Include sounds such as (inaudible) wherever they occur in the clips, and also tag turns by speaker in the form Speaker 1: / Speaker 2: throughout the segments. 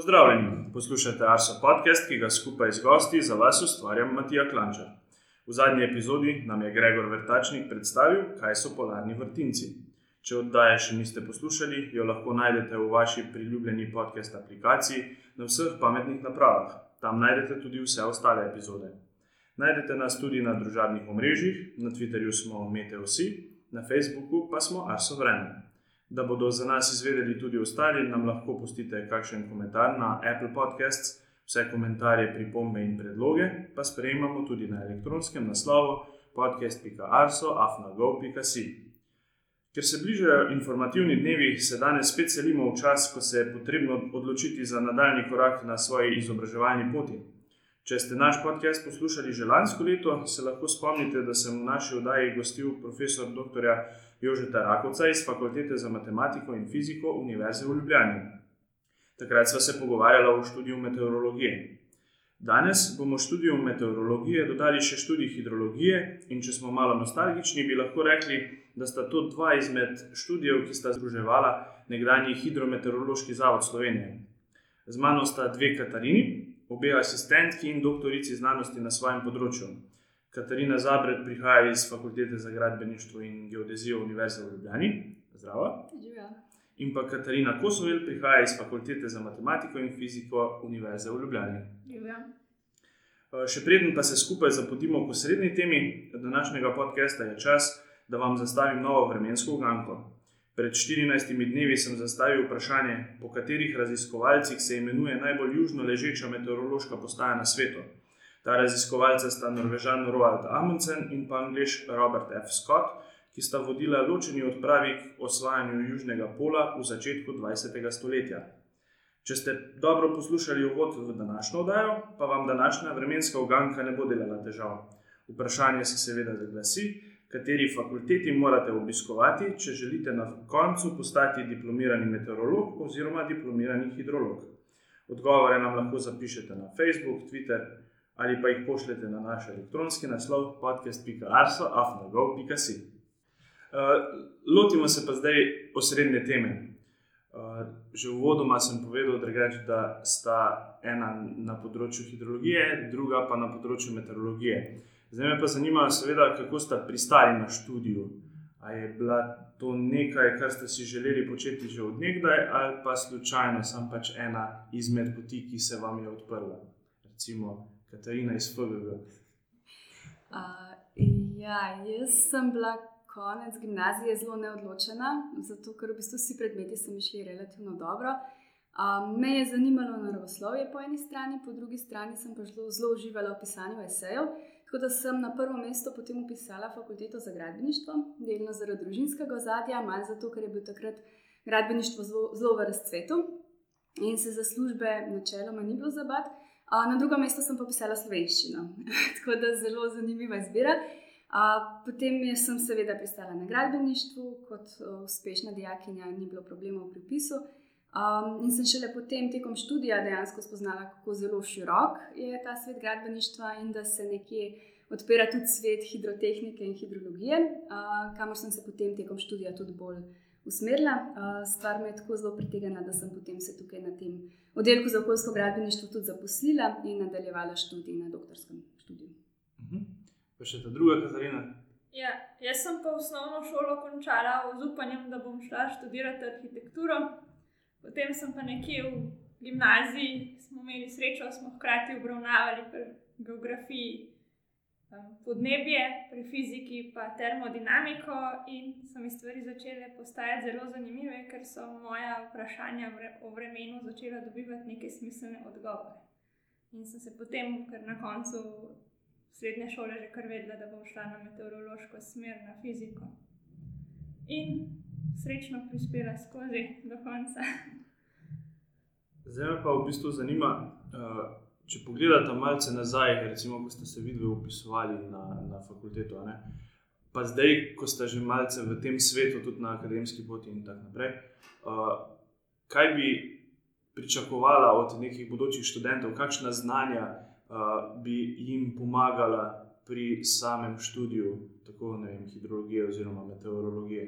Speaker 1: Pozdravljeni, poslušate Arso podcast, ki ga skupaj z gosti za vas ustvarjam Matija Klančar. V zadnji epizodi nam je Gregor Vrtačnik predstavil, kaj so polarni vrtinci. Če oddaje še niste poslušali, jo lahko najdete v vaši priljubljeni podcast aplikaciji na vseh pametnih napravah. Tam najdete tudi vse ostale epizode. Najdete nas tudi na družabnih omrežjih, na Twitterju smo Meteosi, na Facebooku pa smo Arso Vreme. Da bodo za nas izvedeli tudi ostali, nam lahko pustite kakšen komentar na Apple Podcasts. Vse komentarje, pripombe in predloge pa sprejemamo tudi na elektronskem naslovu podcast.arso.afnago.si. Ker se bližajo informativni dnevi, se danes spet selimo v čas, ko se je potrebno odločiti za nadaljni korak na svoji izobraževalni poti. Če ste naš podcast poslušali že lansko leto, se lahko spomnite, da sem v naši oddaji gostil profesor dr. Jožeta Rakovca iz Fakultete za matematiko in fiziko Univerze v Ljubljani. Takrat smo se pogovarjali o študiju meteorologije. Danes bomo študiju meteorologije dodali še študij hidrologije, in če smo malo nostalgični, bi lahko rekli, da sta to dva izmed študijev, ki sta združevala nekdanji hidrometeorološki zavod Slovenije. Z mano sta dve Katarini, obe asistentki in doktorici znanosti na svojem področju. Katarina Zabred prihaja iz Fakultete za gradbeništvo in geodezijo Univerze v Ljubljani. Zdravo. In pa Katarina Kosovel prihaja iz Fakultete za matematiko in fiziko Univerze v Ljubljani.
Speaker 2: Živja.
Speaker 1: Še preden pa se skupaj zapotimo po srednji temi današnjega podcasta, je čas, da vam zastavim novo vremensko uganko. Pred 14 dnevi sem zastavil vprašanje, po katerih raziskovalcih se imenuje najbolj južno ležeča meteorološka postaja na svetu. Ta raziskovalca sta Norvežan Roald Amundsen in pa Angliš Robert F. Scott, ki sta vodila ločeni odpravi k osvajanju Južnega pola v začetku 20. stoletja. Če ste dobro poslušali uvod v današnjo oddajo, pa vam današnja vremenska uganka ne bo delala težav. Vprašanje se seveda zaglasi, kateri fakulteti morate obiskovati, če želite na koncu postati diplomirani meteorolog oziroma diplomirani hidrolog. Odgovore nam lahko zapišete na Facebook, Twitter ali pa jih pošljete na naš elektronski naslov podcast.arso.afnagov.si. Uh, lotimo se pa zdaj osrednje teme. Uh, že v uvodu sem povedal, drugač, da sta ena na področju hidrologije, druga pa na področju meteorologije. Zdaj me pa zanima, seveda, kako ste pristali na študiju. Ali je bila to nekaj, kar ste si želeli početi že odnegdaj, ali pa slučajno sem pač ena izmed poti, ki se vam je odprla. Recimo, Katarina iz FGG.
Speaker 2: Uh, ja, jaz sem bila konec gimnazije zelo neodločena, zato ker v bistvu vsi predmeti so mi šli relativno dobro. Um, me je zanimalo naravoslovje po eni strani, po drugi strani sem pa zelo, zelo uživala v pisanju esejev. Tako da sem na prvo mesto potem upisala fakulteto za gradbeništvo, delno zaradi družinskega ozadja, manj zato, ker je bil takrat gradbeništvo zelo, zelo v razcvetu in se za službe načeloma ni bilo zabavati. Na drugo mesto sem pa pisala slovenščino, (laughs) tako da zelo zanimiva izbira. Potem sem seveda pristala na gradbeništvu, kot uspešna dijakinja, ni bilo problemov pri pisu. In sem šele potem, tekom študija, dejansko spoznala, kako zelo širok je ta svet gradbeništva in da se nekje odpira tudi svet hidrotehnike in hidrologije, kamor sem se potem tekom študija tudi bolj usmerila. Stvar me je tako zelo pritegnila, da sem potem se tukaj na tem oddelku za okoljsko gradbeništvo tudi zaposlila in nadaljevala študij na doktorskem študiju.
Speaker 1: Mhm. Pa še ta druga, Katarina.
Speaker 3: Ja, jaz sem pa osnovno šolo končala z upanjem, da bom šla študirati arhitekturo. Potem sem pa nekje v gimnaziji, smo imeli srečo, da smo hkrati obravnavali pri geografiji podnebje, pri fiziki pa termodinamiko, in so mi stvari začele postajati zelo zanimive, ker so moja vprašanja o vremenu začela dobivati neke smiselne odgovore. In sem se potem, ker na koncu srednje šole, že kar vedela, da bom šla na meteorološko smer, na fiziko. In srečno prispela skozi do konca.
Speaker 1: Zdaj pa v bistvu zanima. Uh, če pogledate malce nazaj, recimo, ko ste se videli upisovali na, na fakulteto, ne? pa zdaj, ko ste že malce v tem svetu, tudi na akademski poti in tako naprej, uh, kaj bi pričakovala od nekih bodočih študentov, kakšna znanja uh, bi jim pomagala pri samem študiju, tako vem, hidrologije oziroma meteorologije.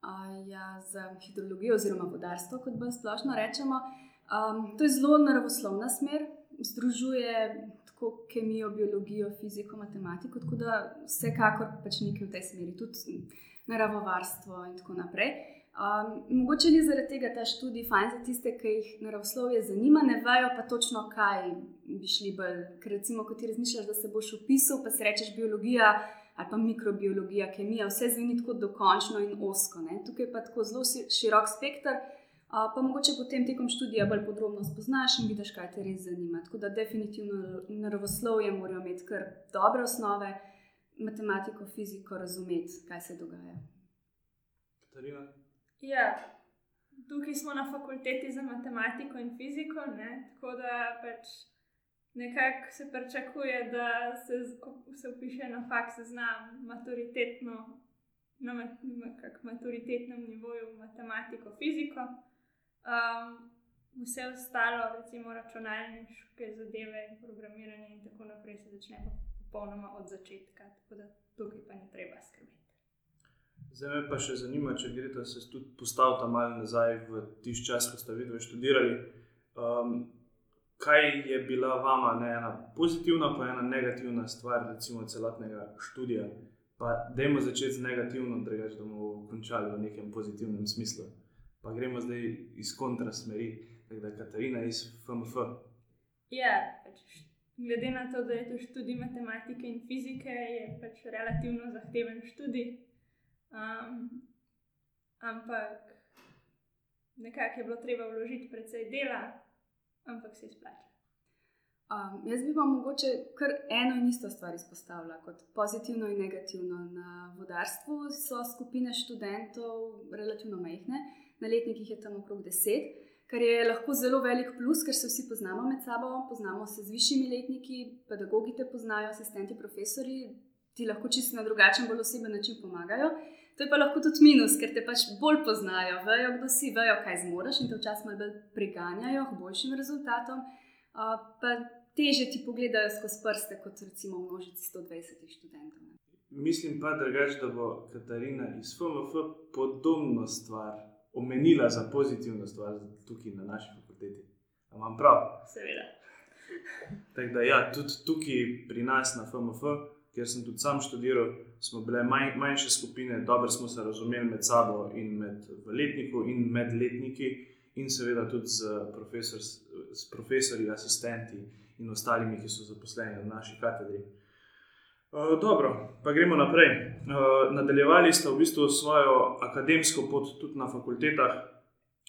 Speaker 2: Uh, ja, za hidrologijo oziroma vodarstvo, kot bolj splošno rečemo. Um, to je zelo naravoslovna smer, združuje tako kemijo, biologijo, fiziko, matematiko, tako da vsekakor pač nekaj v tej smeri, tudi naravovarstvo in tako naprej. Um, mogoče ni zaradi tega ta študij fajn za tiste, ki jih naravoslovje zanima, ne vejo pa točno, kaj bi šli bolj. Ker recimo, ko ti razmišljaš, da se boš upisal, pa si rečeš biologija ali pa mikrobiologija, kemija, vse zveni tako dokončno in osko. Ne? Tukaj pa tako zelo širok spektr pa mogoče potem tekom študija bolj podrobno spoznaš in vidiš, kaj te res zanima. Tako da definitivno naravoslovje morajo imeti kar dobre osnove, matematiko, fiziko, razumeti, kaj se dogaja.
Speaker 1: Katarina?
Speaker 3: Ja. Tukaj smo na fakulteti za matematiko in fiziko, ne? tako da pač nekako se pričakuje, da se, se upiše na faks, znam maturitetno, na maturitetnem nivoju matematiko, fiziko. Um, vse ostalo, recimo računalniške zadeve, programiranje in tako naprej, se začne popolnoma od začetka, tako da tukaj pa ne treba skrbeti.
Speaker 1: Zdaj me pa še zanima, če greste se tudi postaviti malo nazaj v tisti čas, ko ste videli študirali. Um, kaj je bila vama ne, ena pozitivna, pa ena negativna stvar, recimo celotnega študija? Pa dajmo začeti z negativno, da bomo končali v nekem pozitivnem smislu pa gremo zdaj iz kontrasmeri, da je Katarina iz FMF.
Speaker 3: Ja, pač, glede na to, da je to študij matematike in fizike, je pač relativno zahteven študij. Um, ampak nekako je bilo treba vložiti precej dela, ampak se izplača.
Speaker 2: Um, jaz bi vam mogoče kar eno in isto stvar izpostavila kot pozitivno in negativno. Na vodarstvu so skupine študentov relativno majhne na letnikih je tam okrog 10, kar je lahko zelo velik plus, ker se vsi poznamo med sabo, poznamo se z višjimi letniki, pedagogi te poznajo, asistenti, profesori ti lahko čisto na drugačen, bolj oseben način pomagajo. To je pa lahko tudi minus, ker te pač bolj poznajo, vejo, kdo si, vejo, kaj zmoriš in te včasih malo bolj preganjajo k boljšim rezultatom. Uh, pa teže ti pogledajo skozi prste, kot recimo množici 120 študentov.
Speaker 1: Mislim pa, drugač, da bo Katarina iz FMF podobno stvar omenila za pozitivno stvar tukaj na naši fakulteti. Imam prav?
Speaker 3: Seveda.
Speaker 1: Da, ja, tudi tukaj pri nas na FMF, kjer sem tudi sam študiral, smo bile manj, manjše skupine, dobro smo se razumeli med sabo in med letnikom in med letniki, in seveda tudi z, profesor, z profesori, asistenti in ostalimi, ki so zaposleni na naši katedri. Uh, dobro, pa gremo naprej. Uh, nadaljevali ste v bistvu svojo akademsko pot tudi na fakultetah,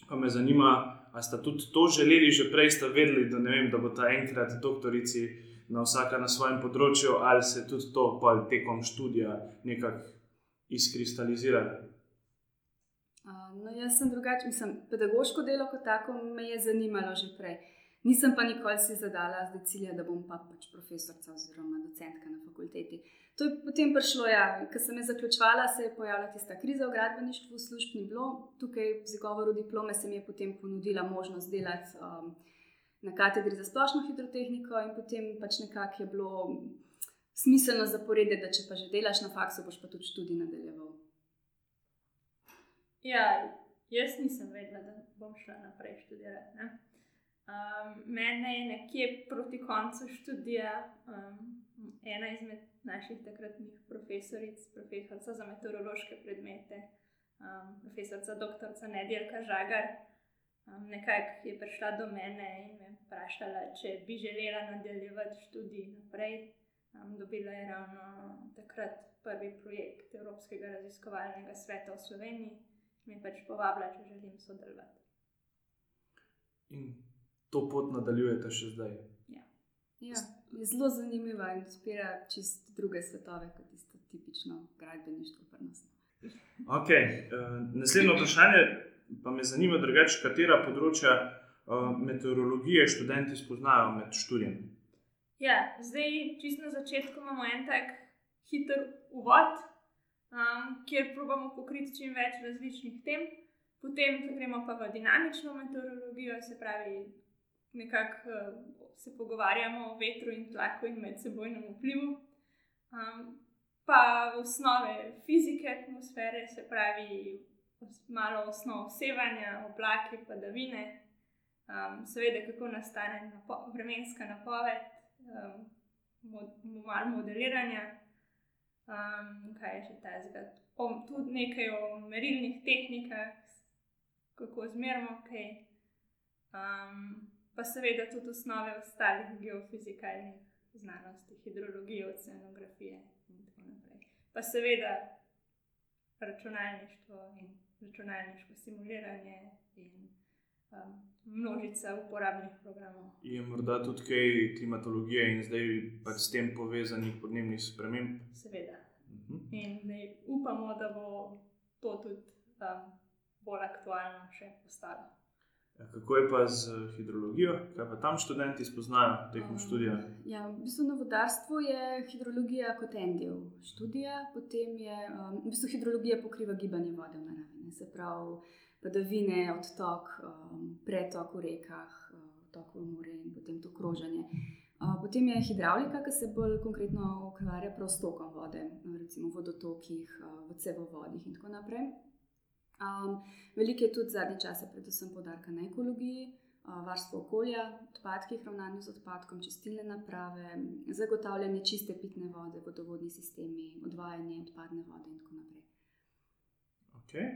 Speaker 1: pa me zanima, ali ste tudi to želeli že prej, ste vedeli, da, vem, da bo ta enkrat doktorici na vsaka na svojem področju, ali se tudi to tekom študija nekako izkristalizira.
Speaker 2: Uh, no, jaz sem drugačen, mislim, pedagoško delo kot tako me je zanimalo že prej. Nisem pa nikoli si zadala zdaj cilja, da bom pa pač profesorica oziroma docentka na fakulteti. To je potem prišlo, ja, ker sem je zaključvala, se je pojavila tista kriza v gradbeništvu, služb ni bilo. Tukaj z govorom diplome se mi je potem ponudila možnost delati um, na katedri za splošno hidrotehniko in potem pač nekako je bilo smiselno zaporediti, da če pa že delaš na faksu, boš pa tudi študij nadaljeval.
Speaker 3: Ja, jaz nisem vedela, da bom šla naprej študirati. Um, mene je nekje proti koncu študija um, ena izmed naših takratnih profesoric, profesorica za meteorološke predmete, um, profesorica dr. Nedjelka Žagar, um, nekako je prišla do mene in me vprašala, če bi želela nadaljevati študij naprej. Um, dobila je ravno takrat prvi projekt Evropskega raziskovalnega sveta v Sloveniji in me pač povabila, če želim sodelovati.
Speaker 1: In to pot nadaljujete še zdaj.
Speaker 2: Ja. Ja, je zelo zanimiva in odpira čist druge svetove, kot tisto tipično gradbeništvo.
Speaker 1: Okay. Uh, naslednje vprašanje pa me zanima, drugač, katera področja uh, meteorologije študenti spoznajo med študijem.
Speaker 3: Ja, zdaj, čisto na začetku imamo en tak hiter uvod, um, kjer probujemo pokriti čim več različnih tem, potem gremo pa v dinamično meteorologijo, se pravi nekako uh, se pogovarjamo o vetru in tlaku in medsebojnem vplivu. Um, pa osnove fizike atmosfere, se pravi, malo osnov sevanja, oblake, padavine. Um, seveda, kako nastane napo vremenska napoved, um, mod malo modeliranja, um, kaj je še ta zgled. Tudi nekaj o merilnih tehnikah, kako zmerimo kaj. Um, pa seveda tudi osnove ostalih geofizikalnih znanosti, hidrologije, oceanografije in tako naprej. Pa seveda računalništvo in računalniško simuliranje in um, množica uporabnih programov.
Speaker 1: Je morda tudi kaj klimatologije in zdaj pač s tem povezanih podnebnih sprememb?
Speaker 3: Seveda. Uh mhm. -huh. In upamo, da bo to tudi um, bolj aktualno še postalo.
Speaker 1: Kako je pa z hidrologijo, kaj pa tam študenti spoznajo tekom študija?
Speaker 2: Ja, v bistvu na vodarstvu je hidrologija kot en del študija, potem je um, v bistvu hidrologija pokriva gibanje vode v naravi. Se pravi, padavine, odtok, um, pretok v rekah, odtok v more in potem to kroženje. Uh, potem je hidravlika, ki se bolj konkretno ukvarja s tokom vode, recimo v vodotokih, v cevovodih in tako naprej. Um, veliko je tudi zadnji čas, predvsem podarka na ekologiji, uh, varstvo okolja, odpadkih, ravnanje z odpadkom, čistilne naprave, zagotavljanje čiste pitne vode, vodovodni sistemi, odvajanje odpadne vode in tako naprej.
Speaker 1: Okay.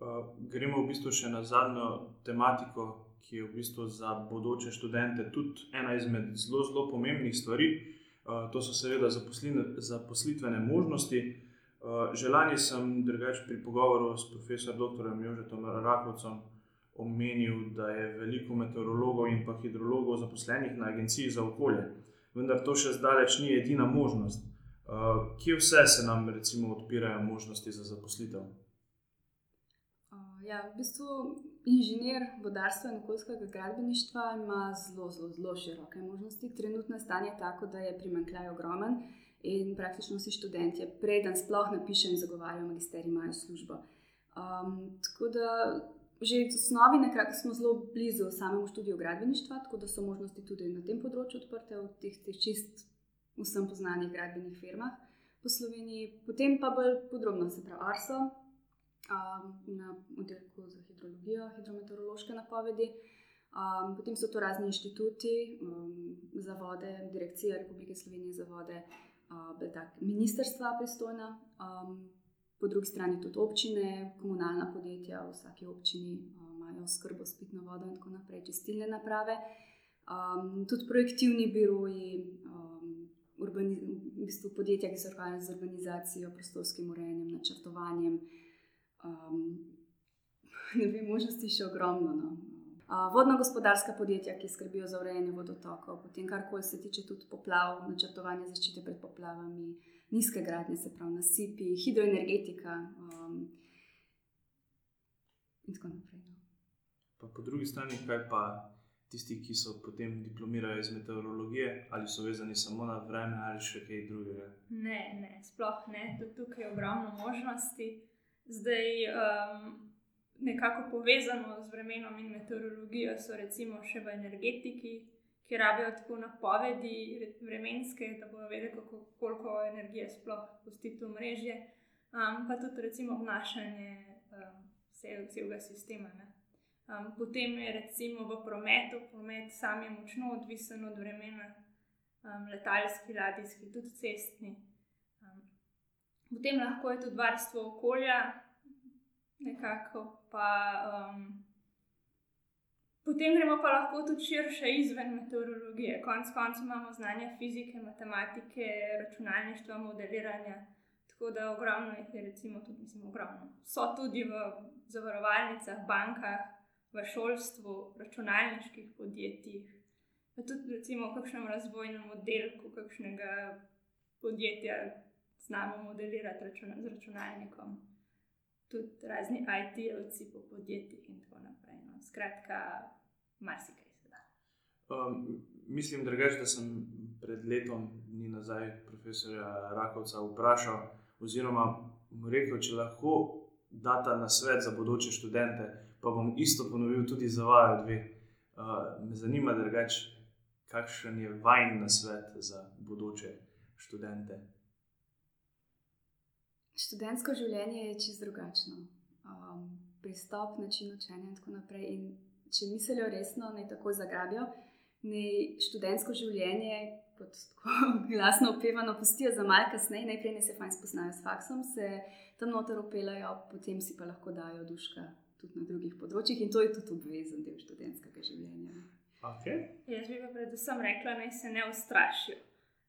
Speaker 1: Uh, gremo v bistvu še na zadnjo tematiko, ki je v bistvu za bodoče študente tudi ena izmed zelo, zelo pomembnih stvari. Uh, to so seveda zaposlitvene možnosti. Uh, Želani sem drugač pri pogovoru s profesorjem dr. Jožetom Rakovcem omenil, da je veliko meteorologov in pa hidrologov zaposlenih na Agenciji za okolje. Vendar to še zdaleč ni edina možnost. Uh, kje vse se nam recimo odpirajo možnosti za zaposlitev?
Speaker 2: Ja, v bistvu inženir vodarstva in okoljskega gradbeništva ima zelo, zelo, zelo široke možnosti. Trenutno stanje je tako, da je primankljaj ogromen in praktično vsi študenti, preden sploh napišejo in zagovarjajo magisterij, imajo službo. Um, tako da že v osnovi nekako smo zelo blizu samemu študiju gradbeništva, tako da so možnosti tudi na tem področju odprte v teh, teh čist vsem poznanih gradbenih firmah po Sloveniji. Potem pa bolj podrobno se pravi Arso um, na oddelku za hidrologijo, hidrometeorološke napovedi. Um, potem so to razni inštituti um, za vode, Direkcija Republike Slovenije za vode, uh, tak, ministerstva pristojna, um, po drugi strani tudi občine, komunalna podjetja, v vsaki občini um, imajo skrbo s pitno vodo in tako naprej, čistilne naprave. Um, tudi projektivni biroji, um, urbani, v bistvu podjetja, ki se ukvarjajo z urbanizacijo, prostorskim urejanjem, načrtovanjem um, ne vem, možnosti še ogromno. No. Vodno-gospodarska podjetja, ki skrbijo za urejanje vodotokov, potem karkoli se tiče tudi poplav, načrtovanje zaščite pred poplavami, nizke gradnje, se pravi nasipi, hidroenergetika um, in tako naprej. No.
Speaker 1: Pa po drugi strani, kaj pa tisti, ki so potem diplomirali iz meteorologije, ali so vezani samo na vreme ali še kaj drugega?
Speaker 3: Ne, ne, sploh ne, tudi tukaj je ogromno možnosti zdaj um, nekako povezano z vremenom in meteorologijo, so recimo še v energetiki, ki rabijo tako napovedi vremenske, da bodo vedeli, kako, koliko energije sploh pustiti v mrežje, um, pa tudi recimo obnašanje um, celega sistema. Um, potem je recimo v prometu, promet sam je močno odvisen od vremena, um, letalski, ladijski, tudi cestni. Potem lahko je tudi varstvo okolja, nekako. Pa, um, potem gremo pa lahko tudi širše izven meteorologije. Konec koncev imamo znanje fizike, matematike, računalništva, modeliranja. Tako da ogromno jih je, recimo, tudi mislim, ogromno. So tudi v zavarovalnicah, bankah, v šolstvu, računalniških podjetjih. Pa tudi recimo, v kakšnem razvojnem oddelku, kakšnega podjetja, znamo modelirati računa, z računalnikom, tudi razni IT-ovci po podjetjih in tako naprej. No. Skratka, marsikaj se da.
Speaker 1: Um, mislim, drugač, da sem pred letom dni nazaj profesora Rakovca vprašal, oziroma mu rekel, če lahko data na svet za bodoče študente, pa bom isto ponovil tudi za vajo dve. Uh, me zanima, drugač, kakšen je vajen na svet za bodoče študente.
Speaker 2: Študentsko življenje je čisto drugačno. Um, pristop, način učenja in tako naprej. In če mislijo resno, naj tako zagrabijo, naj študentsko življenje, kot tako (laughs) glasno opevano, pustijo za malce kasneje, najprej ne se fajn spoznajo s faksom, se tam noter opelajo, potem si pa lahko dajo duška tudi na drugih področjih in to je tudi obvezen del študentskega življenja.
Speaker 1: Okay.
Speaker 3: Jaz bi pa predvsem rekla, naj se ne ustrašijo.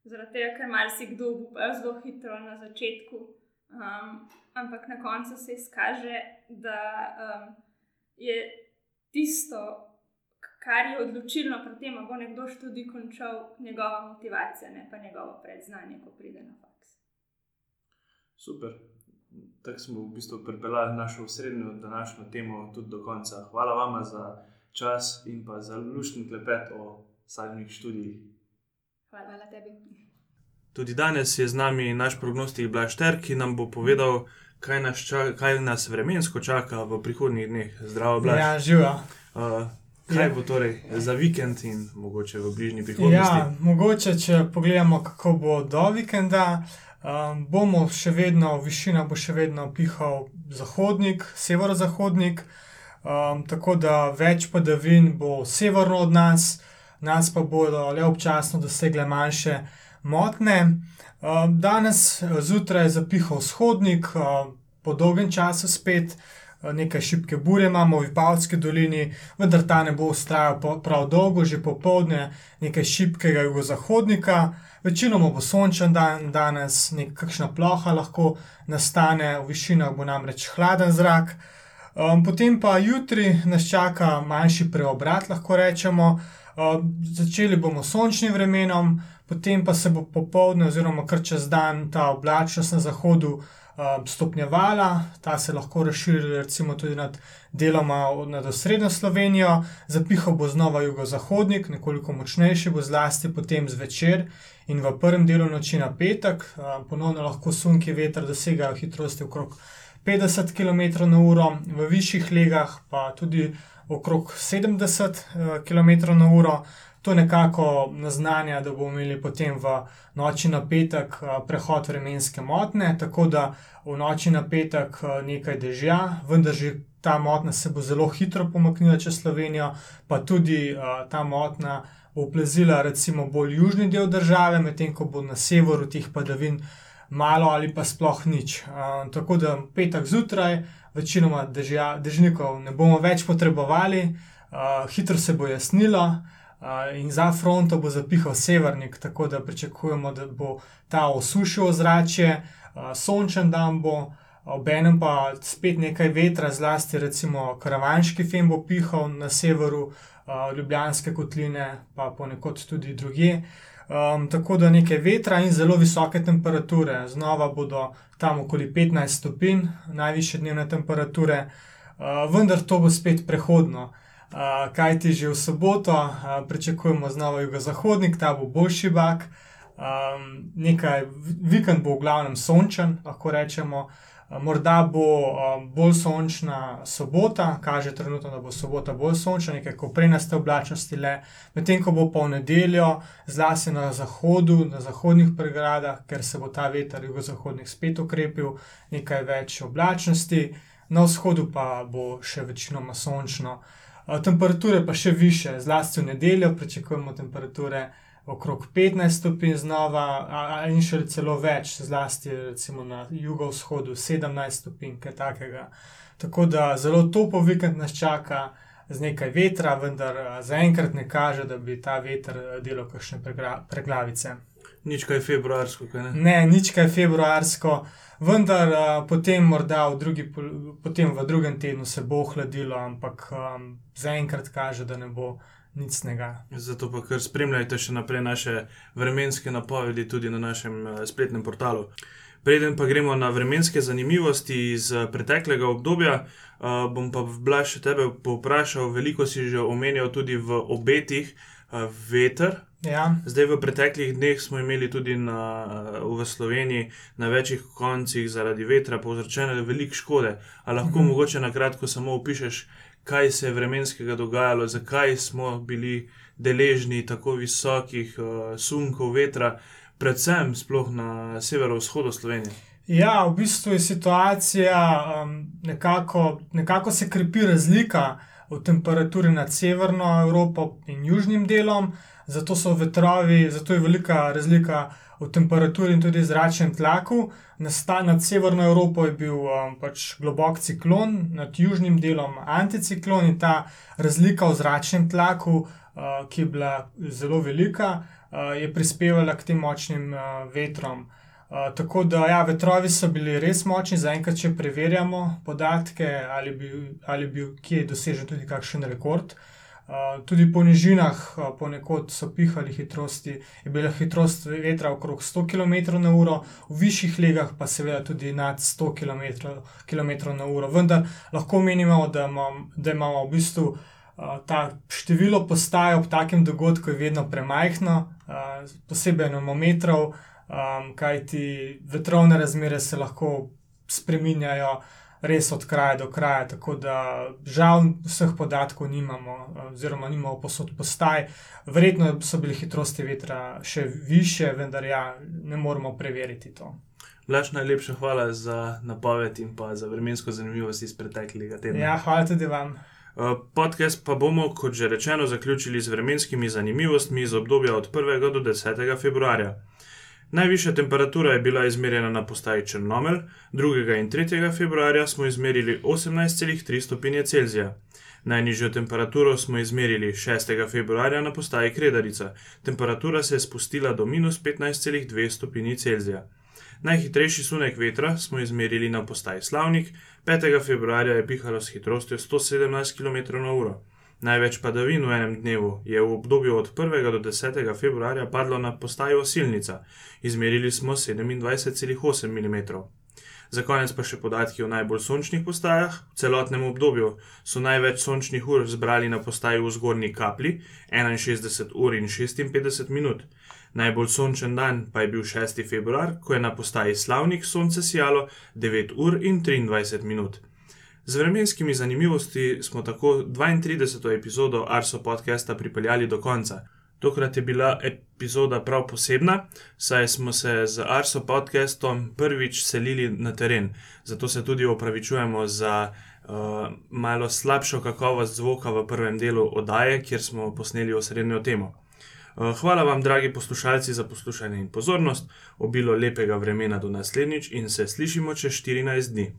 Speaker 3: Zaradi tega, ker marsikdo upa zelo hitro na začetku, um, ampak na koncu se izkaže, da um, je tisto, kar je odločilno pri tem, da bo nekdo študij končal, njegova motivacija, ne pa njegovo predznanje, ko pride na faks.
Speaker 1: Super tako smo v bistvu pripeljali našo osrednjo današnjo temo tudi do konca. Hvala vam za čas in pa za lušni klepet o sadnih študijih.
Speaker 2: Hvala, hvala tebi.
Speaker 1: Tudi danes je z nami naš prognostik Blašter, ki nam bo povedal, kaj nas, čaka, kaj nas vremensko čaka v prihodnjih dneh. Zdravo, Blaž.
Speaker 4: Ja, živa.
Speaker 1: Uh, kaj bo torej za vikend in mogoče v bližnji prihodnosti?
Speaker 4: Ja, mogoče, če pogledamo, kako bo do vikenda. Um, bomo še vedno, višina bo še vedno pihal zahodnik, severozahodnik, um, tako da več padavin bo severno od nas, nas pa bodo le občasno dosegle manjše motne. Um, danes zjutraj je zapihal vzhodnik, um, po dolgem času spet. Nekaj šibke burje imamo v Pavlski dolini, vendar ta ne bo ustrajal prav dolgo, že popoldne, nekaj šibkega jugozahodnika, Večinoma bo sončen dan, danes nekakšna ploha lahko nastane, v višinah bo namreč hladen zrak. Potem pa jutri nas čaka manjši preobrat, lahko rečemo. Začeli bomo s sončnim vremenom, potem pa se bo popoldne, oziroma kar čez dan, ta oblačnost na zahodu um, stopnjevala, ta se lahko razširi recimo tudi nad deloma nad osrednjo Slovenijo, zapihal bo znova jugozahodnik, nekoliko močnejši bo zlasti potem zvečer in v prvem delu noči na petek, ponovno lahko sunki veter dosegajo hitrosti okrog 50 km/h, v višjih legah pa tudi okrog 70 km/h. To nekako naznanja, da bomo imeli potem v noči na petek prehod vremenske motne, tako da v noči na petek nekaj dežja, vendar že ta motna se bo zelo hitro pomaknila čez Slovenijo, pa tudi ta motna bo plezila recimo bolj južni del države, medtem ko bo na severu teh padavin malo ali pa sploh nič. Uh, tako da petek zjutraj, večinoma dežja, dežnikov ne bomo več potrebovali, uh, hitro se bo jasnilo. Uh, in za fronto bo zapihal severnik, tako da pričakujemo, da bo ta osušil ozračje, uh, sončen dan bo, obenem pa spet nekaj vetra, zlasti recimo karavanški fen bo pihal na severu, uh, Ljubljanske kotline, pa ponekod tudi druge. Um, tako da nekaj vetra in zelo visoke temperature, znova bodo tam okoli 15 stopinj, najviše dnevne temperature, uh, vendar to bo spet prehodno. Uh, Kaj ti že v soboto, pričakujemo znova jugozahodnik, ta bo boljši bak. Um, nekaj vikend bo v glavnem sončen, lahko rečemo, Morda bo bolj sončna sobota, kaže trenutno, da bo sobota bolj sončna, nekaj prenaste oblačnosti le, medtem ko bo pa v nedeljo, zlasti na zahodu, na zahodnih pregradah, ker se bo ta veter jugozahodnik spet ukrepil, nekaj več oblačnosti, na vzhodu pa bo še večinoma sončno. Temperature pa še više, zlasti v nedeljo pričakujemo temperature okrog 15 stopinj znova, in še celo več, zlasti recimo na jugovzhodu 17 stopinj, kaj takega. Tako da zelo topo vikend nas čaka. Z nekaj vetra, vendar zaenkrat ne kaže, da bi ta veter delal kakšne preglavice.
Speaker 1: Nič kaj februarsko, kaj
Speaker 4: ne? Ne, nič kaj februarsko, vendar potem, morda v, drugi, potem v drugem tednu se bo ohladilo, ampak um, zaenkrat kaže, da ne bo nicnega.
Speaker 1: Zato pa kar spremljajte še naprej naše vremenske napovedi tudi na našem eh, spletnem portalu. Preden pa gremo na vremenske zanimivosti iz eh, preteklega obdobja, uh, bom pa Blaž še tebe povprašal, veliko si že omenjal tudi v obetih uh, veter.
Speaker 4: Ja.
Speaker 1: Zdaj, v preteklih dneh smo imeli tudi na, v Sloveniji na večjih koncih zaradi vetra povzročene veliko škode. Ali lahko mhm. mogoče na kratko samo opišeš, kaj se je vremenskega dogajalo, zakaj smo bili deležni tako visokih uh, sunkov vetra, predvsem na severovzhodu Slovenije.
Speaker 4: Ja, v bistvu je situacija um, nekako, nekako se krepi razlika v temperaturi nad severno Evropo in južnim delom, zato so vetrovi, zato je velika razlika v temperaturi in tudi zračnem tlaku. Nasta, nad severno Evropo je bil um, pač globok ciklon, nad južnim delom anticiklon in ta razlika v zračnem tlaku, uh, ki je bila zelo velika, uh, je prispevala k tem močnim uh, vetrom. Uh, tako da, ja, vetrovi so bili res močni, zaenkrat, če preverjamo podatke, ali bi, ali bi kje dosežen tudi kakšen rekord. Uh, tudi po nižinah, ponekod so pihali hitrosti, je bila hitrost vetra okrog 100 km/h, v višjih legah pa seveda tudi nad 100 km/h. Vendar lahko menimo, da, imam, da imamo v bistvu. Uh, ta število postaj ob takem dogodku vedno premajhno, posebej na metrov, um, kajti vetrovne razmere se lahko spreminjajo uh, res od kraja do kraja. Tako da žal vseh podatkov nimamo, oziroma nimamo posod postaj. Verjetno so bile hitrosti vetra še više, vendar ja, ne moremo preveriti to.
Speaker 1: Laž najlepša hvala za napoved in pa za vremensko zanimivost iz preteklega tedna.
Speaker 4: Ja, hvala tudi vam.
Speaker 1: Podcast pa bomo, kot že rečeno, zaključili z vremenskimi zanimivostmi iz obdobja od 1. do 10. februarja. Najvišja temperatura je bila izmerjena na postaji Črnomelj, 2. in 3. februarja smo izmerili 18,3 stopinje Celzija. Najnižjo temperaturo smo izmerili 6. februarja na postaji Kredarica, temperatura se je spustila do minus 15,2 stopinje Celzija. Najhitrejši sunek vetra smo izmerili na postaji Slavnik, 5. februarja je pihalo s hitrostjo 117 km/h. Največ padavin v enem dnevu je v obdobju od 1. do 10. februarja padlo na postajo Osilnica, izmerili smo 27,8 mm. Za konec pa še podatki o najbolj sončnih postajah. V celotnem obdobju so največ sončnih ur zbrali na postaji v zgornji kapli 61 ur in 56 minut. Najbolj sončen dan pa je bil 6. februar, ko je na postaji Slavnik sonce sijalo 9 ur in 23 minut. Z vremenskimi zanimivostmi smo tako 32. epizodo Arso podcasta pripeljali do konca. Tokrat je bila epizoda prav posebna, saj smo se z Arso podcastom prvič selili na teren, zato se tudi opravičujemo za uh, malo slabšo kakovost zvoka v prvem delu oddaje, kjer smo posneli osrednjo temo. Uh, hvala vam, dragi poslušalci, za poslušanje in pozornost, obilo lepega vremena do naslednjič in se slišimo čez 14 dni.